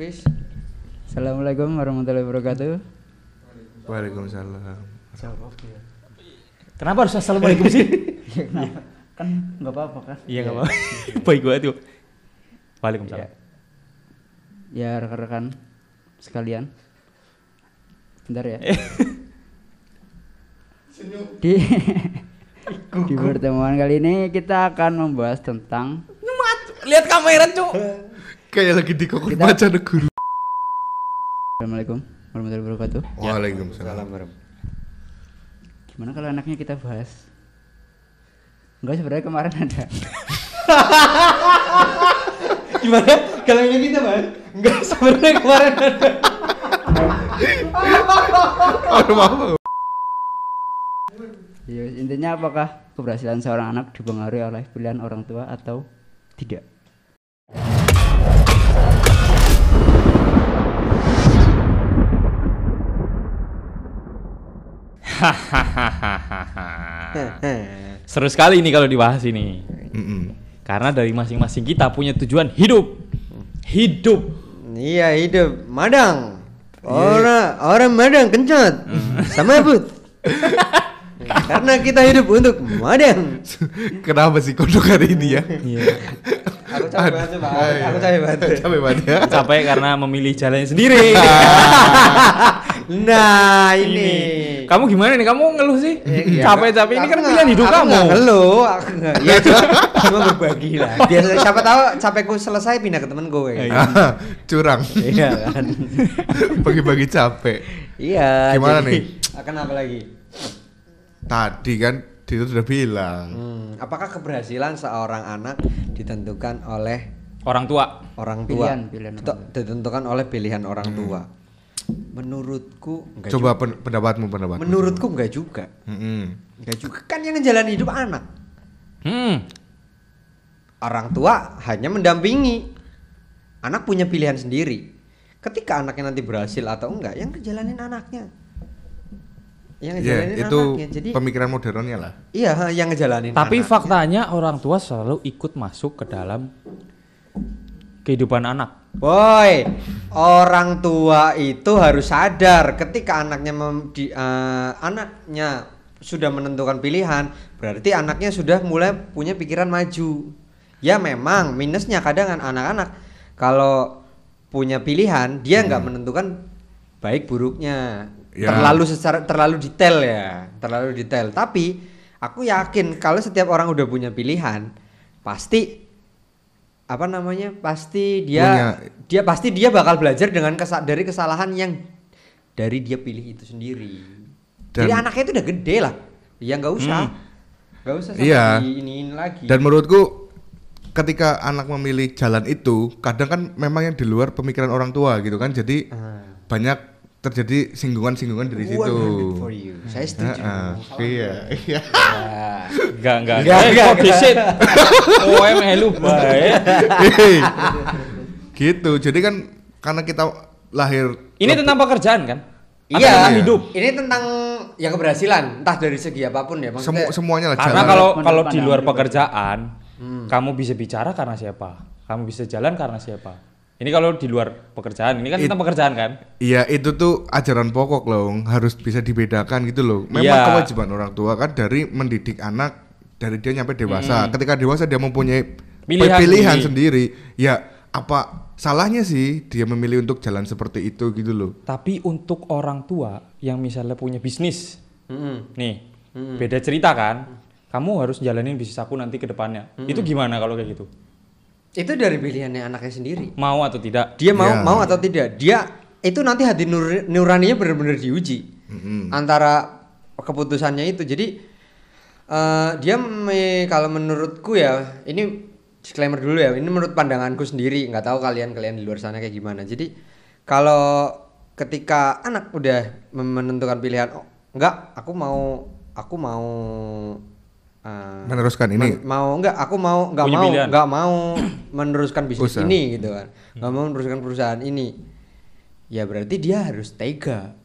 Assalamualaikum warahmatullahi wabarakatuh. Waalaikumsalam. Kenapa harus assalamualaikum sih? Ya, kenapa? kan nggak apa-apa kan? Iya nggak apa-apa. Baik banget tuh. Waalaikumsalam. Ya. Ya rekan-rekan sekalian. Bentar ya. Di di pertemuan kali ini kita akan membahas tentang Lihat kamera cuk. Kayak lagi di Kita- baca guru. Assalamualaikum warahmatullahi wabarakatuh. Waalaikumsalam. Gimana kalau anaknya kita bahas? Enggak sebenarnya kemarin ada. Gimana? Kalau ini kita bahas? Enggak sebenarnya kemarin ada. Aduh, maaf. Ya, intinya apakah keberhasilan seorang anak dipengaruhi oleh pilihan orang tua atau tidak? Seru sekali ini kalau dibahas ini. Mm-mm. Karena dari masing-masing kita punya tujuan hidup. Hidup. Iya hidup Madang. Orang orang Madang kencot. Sama but. Karena kita hidup untuk Madang. Kenapa sih kodok hari ini ya? Iya. Aku capek banget Pak. Aku capek banget. Capek banget ya. Capek karena memilih jalan sendiri. Nah ini. Kamu gimana nih? Kamu ngeluh sih? Iya, Capek-capek ini aku kan pilihan hidup aku kamu. nggak ngeluh, aku nggak. Ya cuma, cuma berbagi lah. Biasa siapa tahu capekku selesai pindah ke temen gue. Iya. Curang. Iya kan. Bagi-bagi capek. Iya. Gimana jadi- nih? Akan apa lagi? Tadi kan Dito sudah bilang. Hmm, apakah keberhasilan seorang anak ditentukan oleh Orang tua. orang tua? Pilihan, pilihan orang Ditentukan oleh pilihan orang tua. Menurutku enggak Coba pen- pendapatmu juga. pendapatmu. Menurutku enggak juga. Mm-mm. Enggak juga. Kan yang ngejalanin hidup anak. Hmm. Orang tua hanya mendampingi. Anak punya pilihan sendiri. Ketika anaknya nanti berhasil atau enggak, yang ngejalanin anaknya. Yang Ya, ngejalanin itu anaknya. Jadi pemikiran modernnya lah. iya, yang ngejalanin Tapi anaknya. faktanya orang tua selalu ikut masuk ke dalam kehidupan anak. Boy, orang tua itu harus sadar ketika anaknya mem- di, eh, anaknya sudah menentukan pilihan, berarti anaknya sudah mulai punya pikiran maju. Ya memang minusnya kadang kan anak-anak kalau punya pilihan dia nggak menentukan baik buruknya. Ya. Terlalu secara terlalu detail ya, terlalu detail. Tapi aku yakin kalau setiap orang udah punya pilihan, pasti apa namanya pasti dia Punya- dia pasti dia bakal belajar dengan kesa dari kesalahan yang dari dia pilih itu sendiri Dan- jadi anaknya itu udah gede lah ya nggak usah nggak usah sampai Iya. diiniin lagi Dan menurutku ketika anak memilih jalan itu, kadang kan memang yang di luar pemikiran orang tua gitu kan. Jadi Ah. banyak terjadi singgungan-singgungan dari situ. 100 for you saya setuju Heeh, Iya, iya. Ya. Enggak, enggak, Enggak, enggak, disit? Oh, em helu. Hei. gitu. Jadi kan karena kita lahir Ini tentang pekerjaan kan? Atau iya tentang hidup. ini tentang ya keberhasilan entah dari segi apa pun ya semu- maksudnya semuanya lah Karena kalau kalau di luar pekerjaan, kamu bisa bicara karena siapa? Kamu bisa jalan karena siapa? Ini kalau di luar pekerjaan, ini kan It- tentang pekerjaan kan? Iya itu tuh ajaran pokok loh harus bisa dibedakan gitu loh. Memang Iya. kewajiban orang tua kan dari mendidik anak dari dia nyampe dewasa. Ketika dewasa dia mempunyai Pilihan pilihan, sendiri. sendiri. Ya apa salahnya sih dia memilih untuk jalan seperti itu gitu loh. Tapi untuk orang tua yang misalnya punya bisnis, Mm-mm. nih, beda cerita kan? Kamu harus jalanin bisnis aku nanti ke depannya. Itu gimana kalau kayak gitu? Itu dari pilihannya anaknya sendiri. Mau atau tidak? dia mau Iya. mau atau tidak. Dia itu nanti hati nur- nuraninya benar-benar diuji. Mm-mm. antara keputusannya itu. Jadi eh, dia me- kalau menurutku ya ini disclaimer dulu ya. Ini menurut pandanganku sendiri. Nggak tahu kalian kalian di luar sana kayak gimana. Jadi kalau ketika anak udah menentukan pilihan oh enggak aku mau aku mau eh, Meneruskan ini. men- mau enggak aku mau enggak Punya mau enggak mau meneruskan bisnis Usaha. ini gitu kan enggak mau meneruskan perusahaan ini ya berarti dia harus tega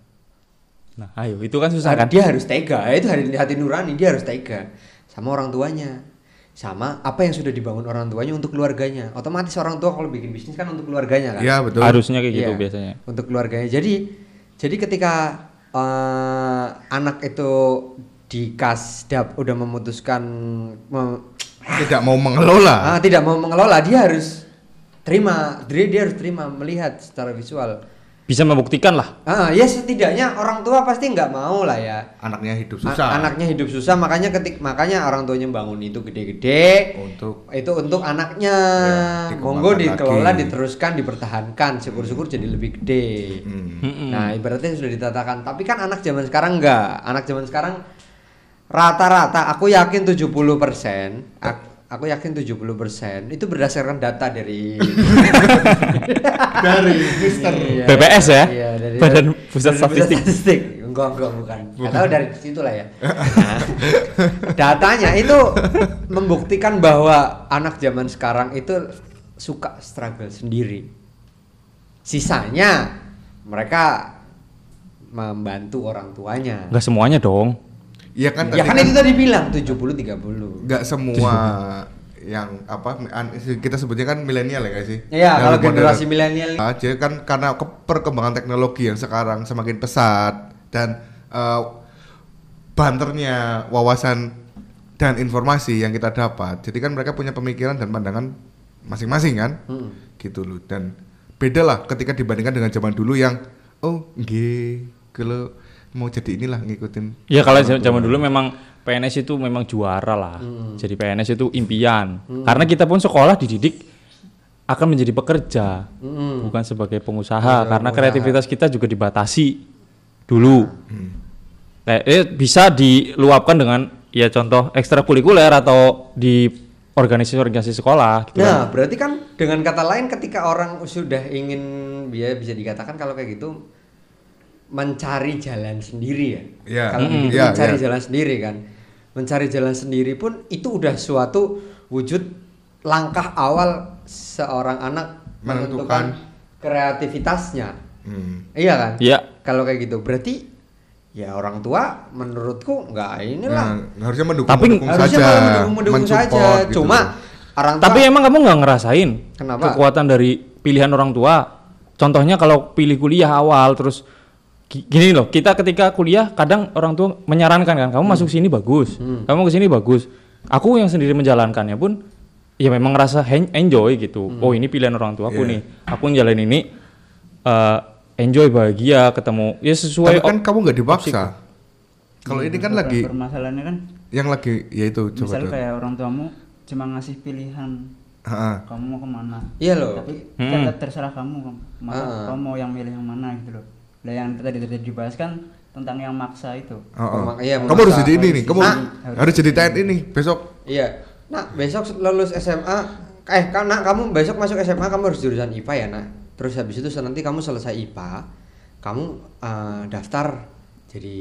Nah, ayo, itu kan susah kan? dia harus tega itu hati, hati nurani dia harus tega sama orang tuanya sama apa yang sudah dibangun orang tuanya untuk keluarganya. Otomatis orang tua kalau bikin bisnis kan untuk keluarganya kan. Iya betul. Harusnya kayak gitu Iya, biasanya. Untuk keluarganya. Jadi jadi ketika eh, anak itu di kasdap udah memutuskan mem- Tidak mau mengelola. ah, tidak mau mengelola, dia harus terima, dia, dia harus terima melihat secara visual. Bisa membuktikan lah. Ah, ya setidaknya orang tua pasti nggak mau lah ya. Anaknya hidup A- susah. anaknya hidup susah makanya ketik makanya orang tuanya bangun itu gede-gede Untuk itu untuk anaknya Ya, monggo dikelola lagi. diteruskan dipertahankan syukur-syukur jadi lebih gede hmm. Mm-mm. nah ibaratnya sudah ditatakan tapi kan anak zaman sekarang enggak anak zaman sekarang rata-rata aku yakin 70% ak- aku yakin 70% itu berdasarkan data dari dari Mister. Iya, BPS ya? iya, dari Badan Pusat Statistik. statistik. Enggak, enggak bukan. Enggak tahu dari situ lah ya. Nah, datanya itu membuktikan bahwa anak zaman sekarang itu suka struggle sendiri. Sisanya mereka membantu orang tuanya. Enggak semuanya dong. Iya kan Ya tadi kan itu tadi bilang 70 30. nggak semua yang apa kita sebutnya kan milenial ya guys sih. Iya, kalau generasi milenial aja kan karena ke- perkembangan teknologi yang sekarang semakin pesat dan eh, banternya wawasan dan informasi yang kita dapat. Jadi kan mereka punya pemikiran dan pandangan masing-masing kan. Hmm. Gitu loh. Dan beda lah ketika dibandingkan dengan zaman dulu yang oh nggih kalau mau jadi inilah ngikutin Ya kalau zaman dulu memang PNS itu memang juara lah. Hmm. Jadi PNS itu impian. Karena kita pun sekolah dididik akan menjadi pekerja, Hmm. bukan sebagai pengusaha. karena kreativitas kita juga dibatasi dulu. Nah, eh, bisa diluapkan dengan ya contoh ekstrakurikuler atau di organisasi-organisasi sekolah. Gitu Nah, kan. berarti kan dengan kata lain ketika orang sudah ingin dia bisa dikatakan kalau kayak gitu mencari jalan sendiri ya. Iya. Kalau Mm-mm. begitu Iya, mencari iya. jalan sendiri kan. Mencari jalan sendiri pun itu udah suatu wujud langkah awal seorang anak menentukan, Menentukan. kreativitasnya. Hmm. Iya kan? Iya. Kalau kayak gitu berarti ya orang tua menurutku nggak inilah. Nah, harusnya mendukung, Tapi mendukung Harusnya saja, mendukung, mendukung saja. gitu Cuma orang tua Tapi emang kamu nggak ngerasain Kenapa? kekuatan dari pilihan orang tua? Contohnya kalau pilih kuliah awal terus gini loh, kita ketika kuliah kadang orang tua menyarankan kan, kamu masuk sini bagus, kamu ke sini bagus. Aku yang sendiri menjalankannya pun ya memang ngerasa enjoy gitu. Oh ini pilihan orang tua aku Iya. nih, aku ngejalanin ini eh, enjoy bahagia ketemu ya sesuai Tapi kan kamu nggak dipaksa. Kalau ini kan lagi permasalahannya kan yang lagi ya itu coba misal dong. kayak orang tuamu cuma ngasih pilihan Ha-ha. kamu mau ke mana Iya loh. tapi Hmm. kan terserah kamu kamu mau yang milih yang mana gitu loh lah yang tadi tadi dibahas kan tentang yang maksa itu Oh, oh. Memak- iya, kamu harus jadi ini nih, kamu Ah. harus jadi TNI nih besok. Iya. Nah, besok lulus SMA, eh kan nak kamu besok masuk SMA kamu harus jurusan IPA ya, Nak. Terus habis itu nanti kamu selesai IPA, kamu eh, daftar jadi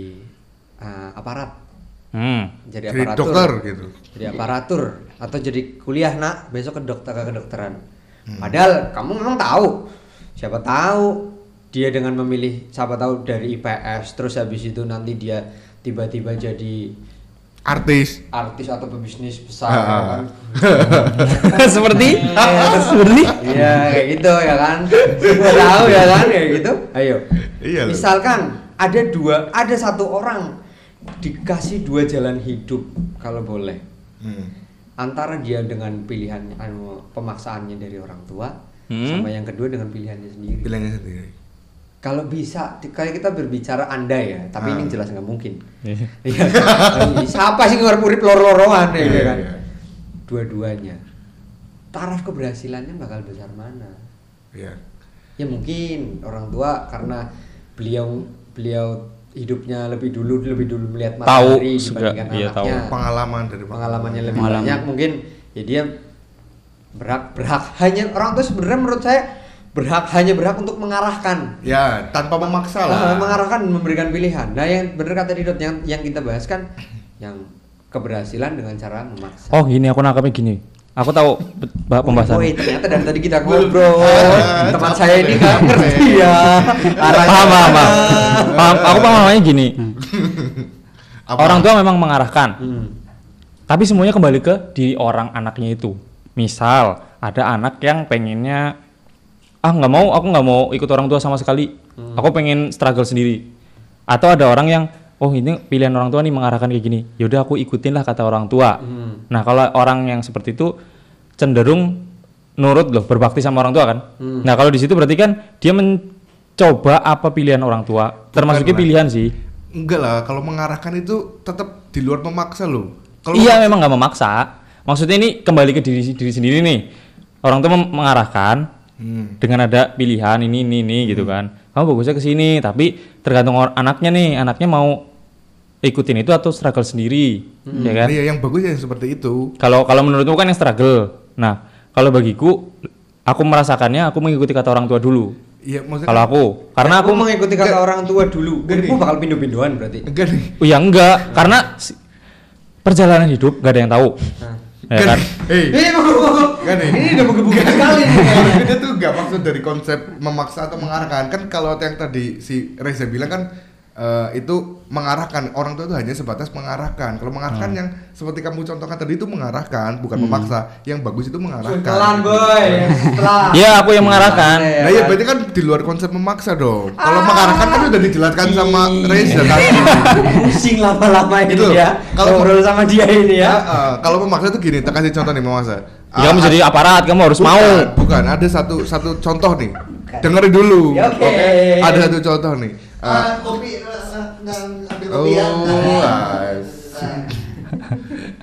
eh, aparat, Hmm. jadi, Jadi aparatur. dokter gitu. Jadi aparatur atau jadi kuliah, Nak, besok ke dokter ke kedokteran. Padahal kamu memang tahu. Siapa tahu dia dengan memilih siapa tahu dari IPS terus habis itu nanti dia tiba-tiba jadi Artis. artis atau pebisnis besar Ah. ya kan? Seperti? Seperti? Iya kayak gitu ya kan? Gua tahu ya kan? Kayak gitu. Ayo. Iya misalkan ada dua ada satu orang dikasih dua jalan hidup kalau boleh. Hmm. antara dia dengan pilihan anu, pemaksaannya dari orang tua Hmm. sama yang kedua dengan pilihannya sendiri. Pilihannya sendiri. Kalau bisa kayak kita berbicara andai ya tapi Ah. ini jelas nggak mungkin Iya. Iya. Siapa sih ngarep urip loro-loroan ya Iya, kan? iya. Dua-duanya. Taraf keberhasilannya bakal besar mana? Iya. Ya mungkin orang tua karena beliau beliau hidupnya lebih dulu lebih dulu melihat Tahu matahari sega- dibandingkan iya, tahu. anaknya. Pengalaman dari Pengalamannya lebih Pengalaman. banyak mungkin ya dia berhak berhak hanya orang tua sebenarnya menurut saya berhak hanya berhak untuk mengarahkan Ya, tanpa memaksa lah. Ah, mengarahkan memberikan pilihan. Nah, yang benar kata Didot yang yang kita bahas kan yang keberhasilan dengan cara memaksa. Oh gini aku nangkapnya gini. Aku tahu ba- pembahasan. Woi, ternyata dari tadi kita ngobrol. Ah, Teman saya ini nggak ngerti ya. Arahnya Paham, paham, paham. Paham, aku pahamnya gini. Apa? Orang tua memang mengarahkan. Hmm. tapi semuanya kembali ke di orang anaknya itu misal ada anak yang pengennya ah nggak mau aku nggak mau ikut orang tua sama sekali. Aku pengen struggle sendiri. Atau ada orang yang oh ini pilihan orang tua nih mengarahkan kayak gini. Yaudah aku ikutin lah kata orang tua. Nah kalau orang yang seperti itu cenderung nurut loh berbakti sama orang tua kan. Nah kalau di situ berarti kan dia mencoba apa pilihan orang tua. Termasuknya lah. pilihan sih. Enggak lah, kalau mengarahkan itu tetap di luar memaksa loh. Kalau iya memang nggak memaksa. Maksudnya ini kembali ke diri diri sendiri nih. Orang tua mengarahkan Hmm. dengan ada pilihan ini ini ini gitu kan. Kamu bagusnya ke sini, tapi tergantung anaknya nih. Anaknya mau ikutin itu atau struggle sendiri, ya kan? Iya, yang bagus ya seperti itu. Kalau kalau menurutmu kan yang struggle. Nah, kalau bagiku aku merasakannya aku mengikuti kata orang tua dulu. Iya, maksudnya Kalau aku, karena aku mengikuti kata Enggak. orang tua dulu. Gini. Hidupmu bakal pindu-pinduan berarti. enggak nih. Oh ya enggak, karena perjalanan hidup gak ada yang tahu. Nah. Ya kan? Hei, Ini nih. Ini udah menggebu sekali nih. Itu tuh enggak maksud dari konsep memaksa atau mengarahkan. Kan kalau yang tadi si Reza bilang kan eh, itu mengarahkan orang tua itu hanya sebatas mengarahkan. Kalau mengarahkan Hmm. yang seperti kamu contohkan tadi itu mengarahkan, bukan memaksa. Yang bagus itu mengarahkan. Setelan boy. Setelan. Iya, aku yang mengarahkan. Nah iya berarti kan di luar konsep memaksa dong. Kalau mengarahkan kan udah dijelaskan sama Reza tadi. Pusing lama-lama ini Gitu. ya. Kalau- ngobrol sama dia ini Ya, ya. eh, kalau memaksa tuh gini, tak kasih contoh nih memaksa. Ya, kamu Ah, jadi aparat, kamu harus bukan, mau. Bukan, ada satu satu contoh nih. Dengerin dulu. Ya, oke. Ada satu contoh nih. Eh, Ah, kopi eh, eh, ambil oh, kopi ya. ah,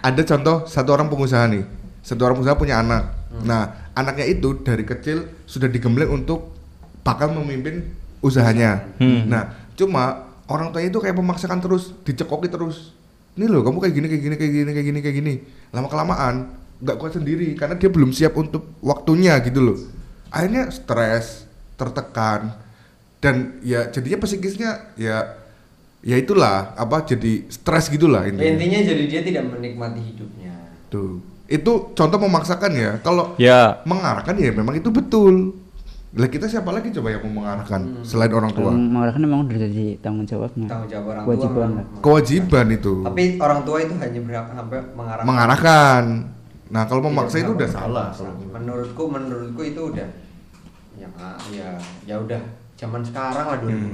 ada contoh satu orang pengusaha nih. Satu orang pengusaha punya anak. Nah, anaknya itu dari kecil sudah digembleng untuk bakal memimpin usahanya. Hmm. Nah, cuma orang tuanya itu kayak memaksakan terus, dicekoki terus. Ini loh, kamu kayak gini, kayak gini, kayak gini, kayak gini, kayak gini. Lama kelamaan nggak kuat sendiri karena dia belum siap untuk waktunya gitu loh. Akhirnya stres, tertekan, dan ya jadinya psikisnya ya ya itulah apa jadi stres gitulah Ya, intinya. intinya jadi dia tidak menikmati hidupnya. Tuh. Itu contoh memaksakan ya. Kalau Ya, mengarahkan ya memang itu betul. Lah kita siapa lagi coba yang mau mengarahkan selain orang tua? Kalau mengarahkan memang udah jadi tanggung jawabnya. Tanggung jawab orang Kewajiban tua. Kewajiban itu. Tapi orang tua itu hanya berhak sampai mengarahkan. mengarahkan. Nah, kalau memaksa itu udah salah. Menurutku, menurutku itu udah ya ya ya udah zaman sekarang lah 2020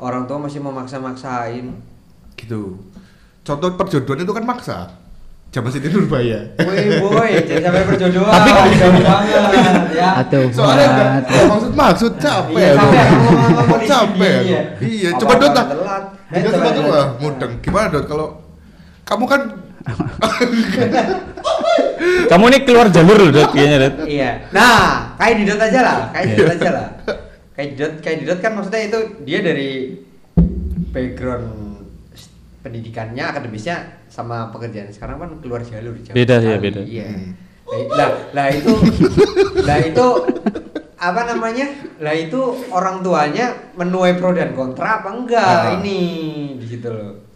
orang tua masih memaksa-maksain. Gitu. Contoh perjodohan itu kan maksa. Zaman Siti Nurbaya. Woi boy, jadi sampai perjodohan. Tapi- jauh banget ya. Atau Soalnya enggak maksud maksud capek Iya, capek, aku ngomong di capek iya. Iya, coba Dot ah. Eh, Dot coba, coba tuh Dot. ah, mudeng. Gimana Dot kalau kamu kan kamu ini keluar jalur loh, Dot, kayaknya, Dot. Iya. Nah, kayak didot aja lah, kayak didot aja lah. Kayak didot kan maksudnya itu dia dari background pendidikannya, akademisnya sama pekerjaan sekarang kan keluar jalur jauh Beda sih ya, sekali. beda. Iya. Hmm. Lah, lah itu lah itu apa namanya? Lah itu orang tuanya menuai pro dan kontra apa enggak Ah. ini di situ loh.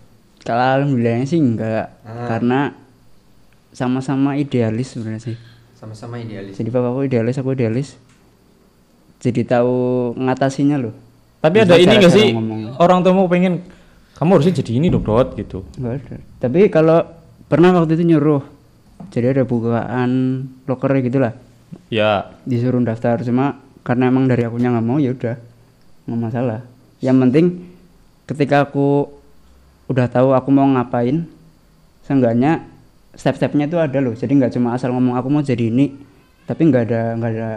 Kalau alhamdulillahnya sih enggak, Ah. karena sama-sama idealis sebenarnya sih. Sama-sama idealis. Jadi bapakku idealis, aku idealis. Jadi tahu ngatasinya loh. Tapi ada Maksudnya ini cara-cara sih ngomongnya. orang tua mau pengen kamu harusnya jadi ini dong, Dot, gitu. Enggak ada. Tapi kalau pernah waktu itu nyuruh, jadi ada bukaan loker gitu lah, Ya, disuruh daftar cuma karena emang dari akunya nggak mau ya udah nggak masalah. Yang penting ketika aku udah tahu aku mau ngapain, seenggaknya step-stepnya itu ada loh. Jadi nggak cuma asal ngomong aku mau jadi ini, tapi nggak ada nggak ada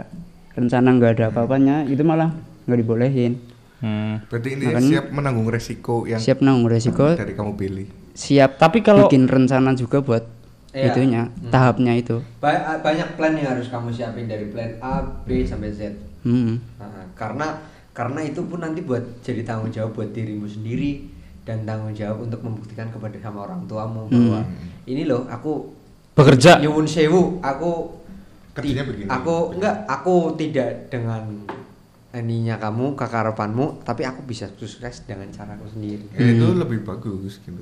rencana nggak ada apa-apanya, itu malah nggak dibolehin. hmm. berarti ini Makanya- siap menanggung resiko yang Siap nanggung resiko, dari kamu pilih. siap Tapi kalau bikin rencana juga buat Iya. itunya, Hmm. tahapnya itu. Ba- banyak plan yang harus kamu siapin dari plan A, B sampai Z. Hmm. Nah, karena karena itu pun nanti buat jadi tanggung jawab buat dirimu sendiri dan tanggung jawab untuk membuktikan kepada sama orang tuamu bahwa ini loh aku bekerja nyuwun sewu aku Kerjanya begini. aku enggak aku tidak dengan ininya kamu kekarepanmu tapi aku bisa sukses dengan caraku sendiri Ya, itu lebih bagus gitu.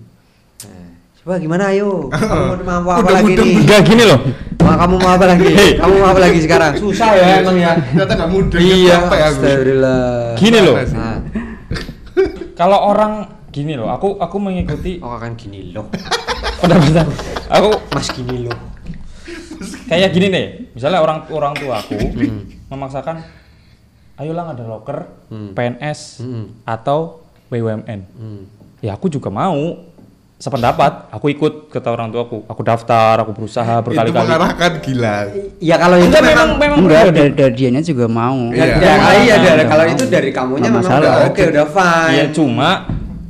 nah, coba gimana ayo kamu mau mau apa Udah lagi nih enggak gini loh. Wah, kamu mau apa lagi kamu mau apa lagi sekarang susah ya emang ya Ternyata nggak mudah. iya capek aku. Gini loh. Nah, Kalau orang gini loh, aku aku mengikuti oh kan gini loh pendapatan aku Mas gini loh. Kayak gini nih misalnya orang orang tua aku memaksakan ayolah ada loker Hmm. PNS Hmm. atau BUMN Hmm. ya aku juga mau sependapat aku ikut kata orang tuaku aku daftar aku berusaha itu berkali-kali mengarahkan gila Ya kalau itu memang memang memang enggak dari, dari dianya juga mau Iya. Ya, ya, iya, Nggak dari- kalau itu dari kamunya memang masalah. udah oke udah fine. Iya cuma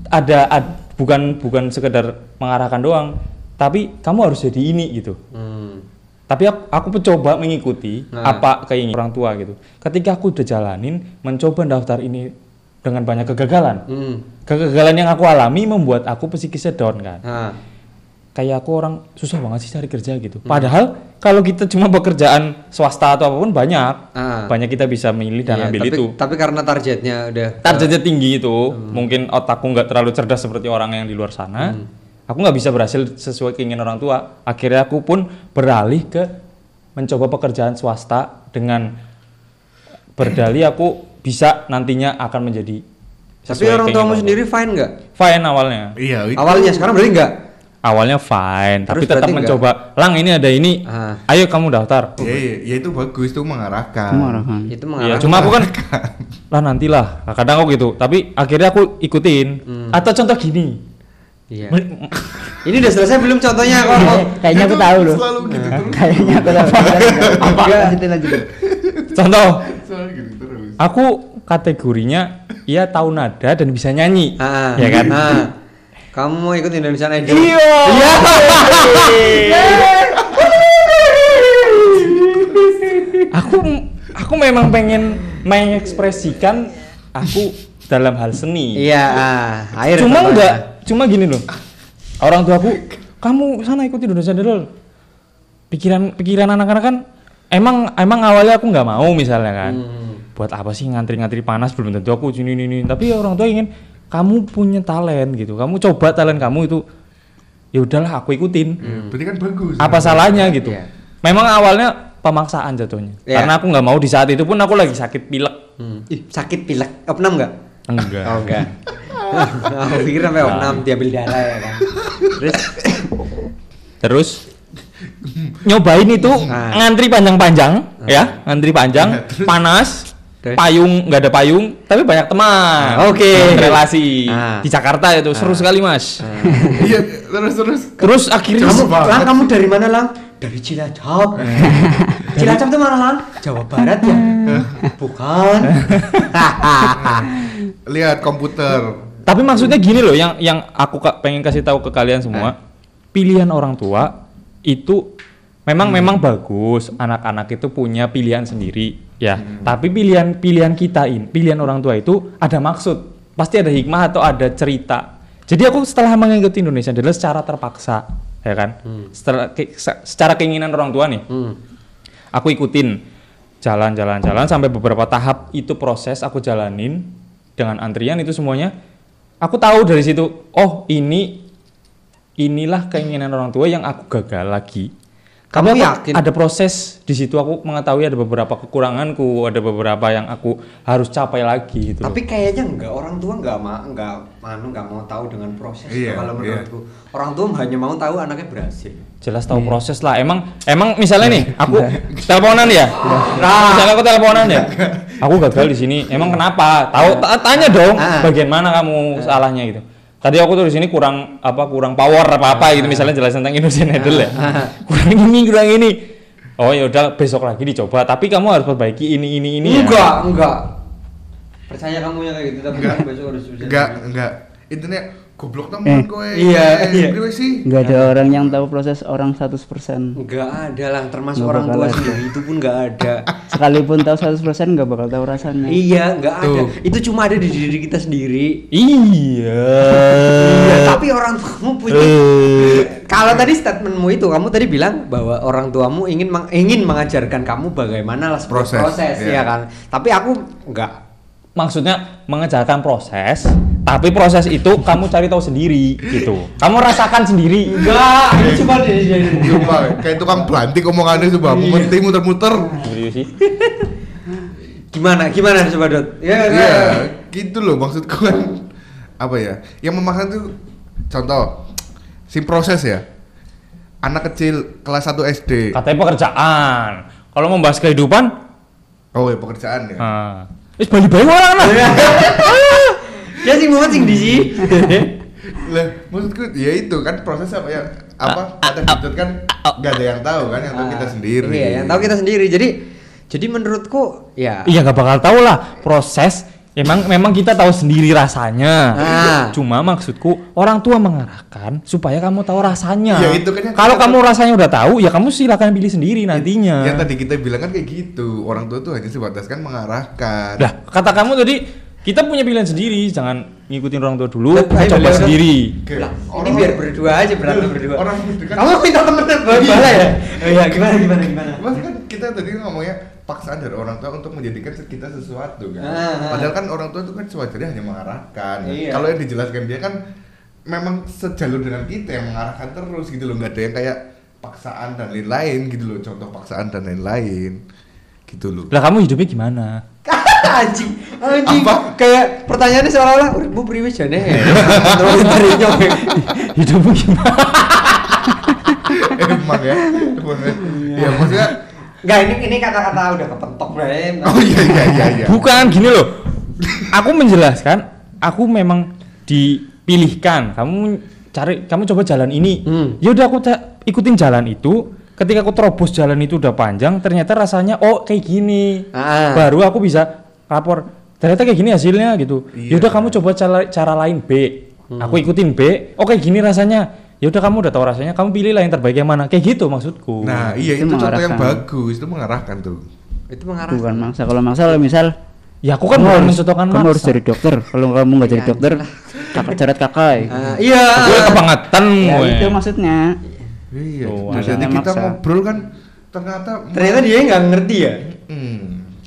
ada, ad- bukan bukan sekedar mengarahkan doang tapi kamu harus jadi ini gitu Hmm. Tapi aku, aku mencoba mengikuti Nah. apa keinginan orang tua gitu ketika aku udah jalanin mencoba daftar ini dengan banyak kegagalan Hmm. kegagalan yang aku alami membuat aku psikisnya down kan Nah, kayak aku orang susah banget sih cari kerja gitu padahal kalau kita cuma pekerjaan swasta atau apa pun banyak Ah. banyak kita bisa milih dan iya, ambil tapi, itu Tapi karena targetnya udah targetnya tinggi itu Hmm. mungkin otakku nggak terlalu cerdas seperti orang yang di luar sana Hmm. Aku nggak bisa berhasil sesuai keinginan orang tua akhirnya aku pun beralih ke mencoba pekerjaan swasta dengan berdalih aku bisa nantinya akan menjadi Tapi orang tuamu orang sendiri fine nggak? tua. fine awalnya iya itu Awalnya sekarang berarti nggak? awalnya fine Terus tapi tetap mencoba lang ini ada ini Ah. ayo kamu daftar ya, ya, ya itu bagus itu mengarahkan Mengarahkan. Itu Iya, mengarah. cuma aku kan lah nantilah. Nah, kadang aku gitu. Tapi akhirnya aku ikutin. Hmm. Atau contoh gini. Iya. Ini udah selesai belum contohnya kok? kok? kayaknya aku tahu loh selalu gitu terus kayaknya aku tahu apa lanjutin lanjutin Contoh, selalu gitu terus aku kategorinya ya tahu nada dan bisa nyanyi. Ah, ya kan? ah. Kamu mau ikut Indonesian Idol? Iya. aku aku memang pengen mengekspresikan aku dalam hal seni. Iya, ah. air cuma enggak cuma gini loh orang tua aku kamu sana ikut Indonesia Idol pikiran pikiran anak-anak kan emang emang awalnya aku nggak mau misalnya kan Hmm. buat apa sih ngantri-ngantri panas belum tentu aku ini, ini tapi orang tua ingin kamu punya talent gitu kamu coba talent kamu itu ya udahlah aku ikutin Ya, berarti kan bagus apa salahnya gitu Iya. memang awalnya pemaksaan jatuhnya Iya. karena aku nggak mau di saat itu pun aku lagi sakit pilek Hmm. Ih, sakit pilek. Opnam nggak? enggak Oh enggak. Aku pikir sampai opnam diambil darah ya kan. Terus Terus nyobain itu Ah. ngantri panjang-panjang ya, ngantri panjang, panas, Terus? payung nggak ada payung, tapi banyak teman. Ah, oke. Relasi Ah. di Jakarta itu seru sekali mas. iya terus terus Terus akhirnya kamu, lang kamu dari mana lang? Dari Cilacap. Cilacap itu mana lang? Jawa Barat ya? Bukan. lihat komputer tapi maksudnya gini loh, yang yang aku ka- pengen kasih tahu ke kalian semua, pilihan orang tua itu memang memang bagus, anak-anak itu punya pilihan sendiri ya. Tapi pilihan pilihan kita ini, pilihan orang tua itu ada maksud, pasti ada hikmah atau ada cerita. Jadi aku setelah mengikuti Indonesia adalah secara terpaksa, ya kan? Setelah, ke- se- secara keinginan orang tua nih, Hmm. aku ikutin jalan-jalan-jalan sampai beberapa tahap itu proses aku jalanin dengan antrian itu semuanya aku tahu dari situ oh ini inilah keinginan orang tua yang aku gagal lagi Kamu Tapi aku- yakin? ada proses di situ? Aku mengetahui ada beberapa kekuranganku ada beberapa yang aku harus capai lagi gitu. Tapi kayaknya enggak orang tua enggak ma enggak anu enggak mau tahu dengan proses Iya, kalau iya. menurutku. Orang tua hanya mau tahu anaknya berhasil. jelas tahu proses lah. Emang emang misalnya nih aku teleponan ya? Nah misalnya aku teleponan ya? Aku gagal di sini. Emang kenapa? Tahu ta- tanya dong Ah. bagian mana kamu salahnya gitu tadi aku tuh di sini kurang apa kurang power apa apa gitu misalnya jelasin tentang Indonesian Idol ya kurang ini kurang ini oh ya udah besok lagi dicoba tapi kamu harus perbaiki ini ini ini ya. enggak, enggak. Percaya kamu yang kayak gitu tapi Enggak. besok harus bisa. enggak enggak intinya goblok Eh. temen kowe Iya, iya. Sih nggak ada orang yang tahu proses orang 100% Enggak ada lah, termasuk Nggak orang tua sendiri itu pun enggak ada. sekalipun tahu 100% nggak bakal tahu rasanya iya, enggak ada. Itu cuma ada di diri kita sendiri. iya Iya, tapi orang tuamu punya. Eh. Kalau tadi statementmu itu, kamu tadi bilang bahwa orang tuamu ingin meng- ingin mengajarkan kamu bagaimana lah Proses, proses, iya. ya kan. Tapi aku enggak. maksudnya mengejarkan proses tapi proses itu kamu cari tahu sendiri gitu kamu rasakan sendiri Enggak, ini cuma Coba kayak tukang belantik omongannya coba Iya. mentih muter-muter Serius sih Gimana? Gimana coba Dot? Ya, Iya, gitu loh maksudku kan apa ya? Yang memaksa tuh contoh si proses ya. anak kecil kelas 1 SD. Katanya pekerjaan. Kalau membahas kehidupan, Oh ya pekerjaan ya. ah, wis bali bae orang lah. Ya sing mumet sing di sih. Lah, maksudku ya itu kan proses apa ya apa kata Didot kan nggak ada yang tahu kan yang tahu kita sendiri. Iya, yang tahu kita sendiri. Jadi jadi menurutku ya Iya nggak bakal tahu lah proses. Emang memang kita tahu sendiri rasanya. Ah. Cuma maksudku orang tua mengarahkan supaya kamu tahu rasanya. Ya, itu kan Kalau kamu rasanya udah tahu, ya kamu silakan pilih sendiri nantinya. Yang tadi kita bilang kan kayak gitu. Orang tua tuh hanya sebatas kan mengarahkan. Lah, kata kamu tadi kita punya pilihan sendiri, jangan ngikutin orang tua dulu, ayo, coba ayo, sendiri. Lah, ini orang- biar berdua aja berantem berdua. Orang kan- Kamu minta temen bala ya? Oh iya, gimana gimana gimana? Mas kan kita tadi ngomongnya paksaan dari orang tua untuk menjadikan kita sesuatu kan. Ah, ah. Padahal kan orang tua itu kan sewajarnya hanya mengarahkan. Iya. Kalau yang dijelaskan dia kan memang sejalur dengan kita yang mengarahkan terus gitu loh, nggak ada yang kayak paksaan dan lain-lain gitu loh, contoh paksaan dan lain-lain gitu loh. Lah kamu hidupnya gimana? anjing, anjing. Apa? Kayak pertanyaannya seolah-olah uripmu priwe jane. Terus dari nyok. hidupmu gimana? Emang ya, emang ya. Ya maksudnya, Enggak, ini ini kata-kata udah kepentok Bray. oh iya iya iya. iya. Bukan gini loh. Aku menjelaskan, aku memang dipilihkan. Kamu cari, kamu coba jalan ini. Hmm. Ya udah aku ikutin jalan itu. Ketika aku terobos jalan itu udah panjang, ternyata rasanya oh kayak gini. Ah. Baru aku bisa lapor. Ternyata kayak gini hasilnya gitu. Ya Iya. udah kamu coba cara, cara lain B. Aku ikutin B. Oh kayak gini rasanya. Ya udah kamu udah tahu rasanya, kamu pilih lah yang terbaik yang mana. Kayak gitu maksudku. Nah iya Itu itu, contoh yang mengarahkan. bagus, itu mengarahkan tuh. Itu mengarah. bukan maksa kalau maksa kalau misal ya aku kan harus, mencontohkan kamu harus maksa. jadi dokter kalau kamu nggak jadi Ya, dokter kakak coret kakak Ah, iya. Gue kebangetan ya gue. itu maksudnya Iya, ada. jadi kita Maksa. ngobrol kan ternyata Ternyata dia nggak ngerti ya. hmm,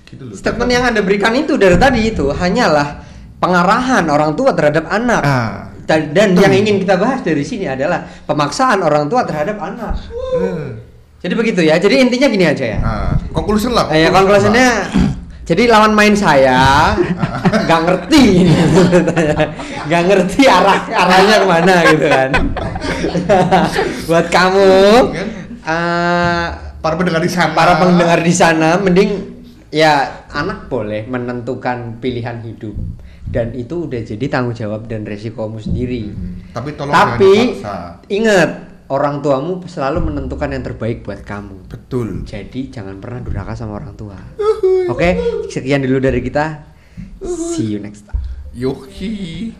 gitu loh. Statement yang Anda berikan itu dari tadi itu hanyalah pengarahan orang tua terhadap anak. Ah. Dan, dan yang ingin kita bahas dari sini adalah pemaksaan orang tua terhadap anak. Eh, Jadi begitu ya. Jadi intinya gini aja ya. ah, conclusion lah. Eh, ya conclusion konklusinya jadi lawan main saya nggak ngerti nggak ngerti arah arahnya ke mana gitu kan buat kamu eh, para pendengar di sana. para pendengar di sana mending ya anak boleh menentukan pilihan hidup dan itu udah jadi tanggung jawab dan resikomu sendiri Hmm, Tapi tolong tapi ingat orang tuamu selalu menentukan yang terbaik buat kamu Betul. jadi jangan pernah durhaka sama orang tua. Oke, sekian dulu dari kita. See you next time. Yohi.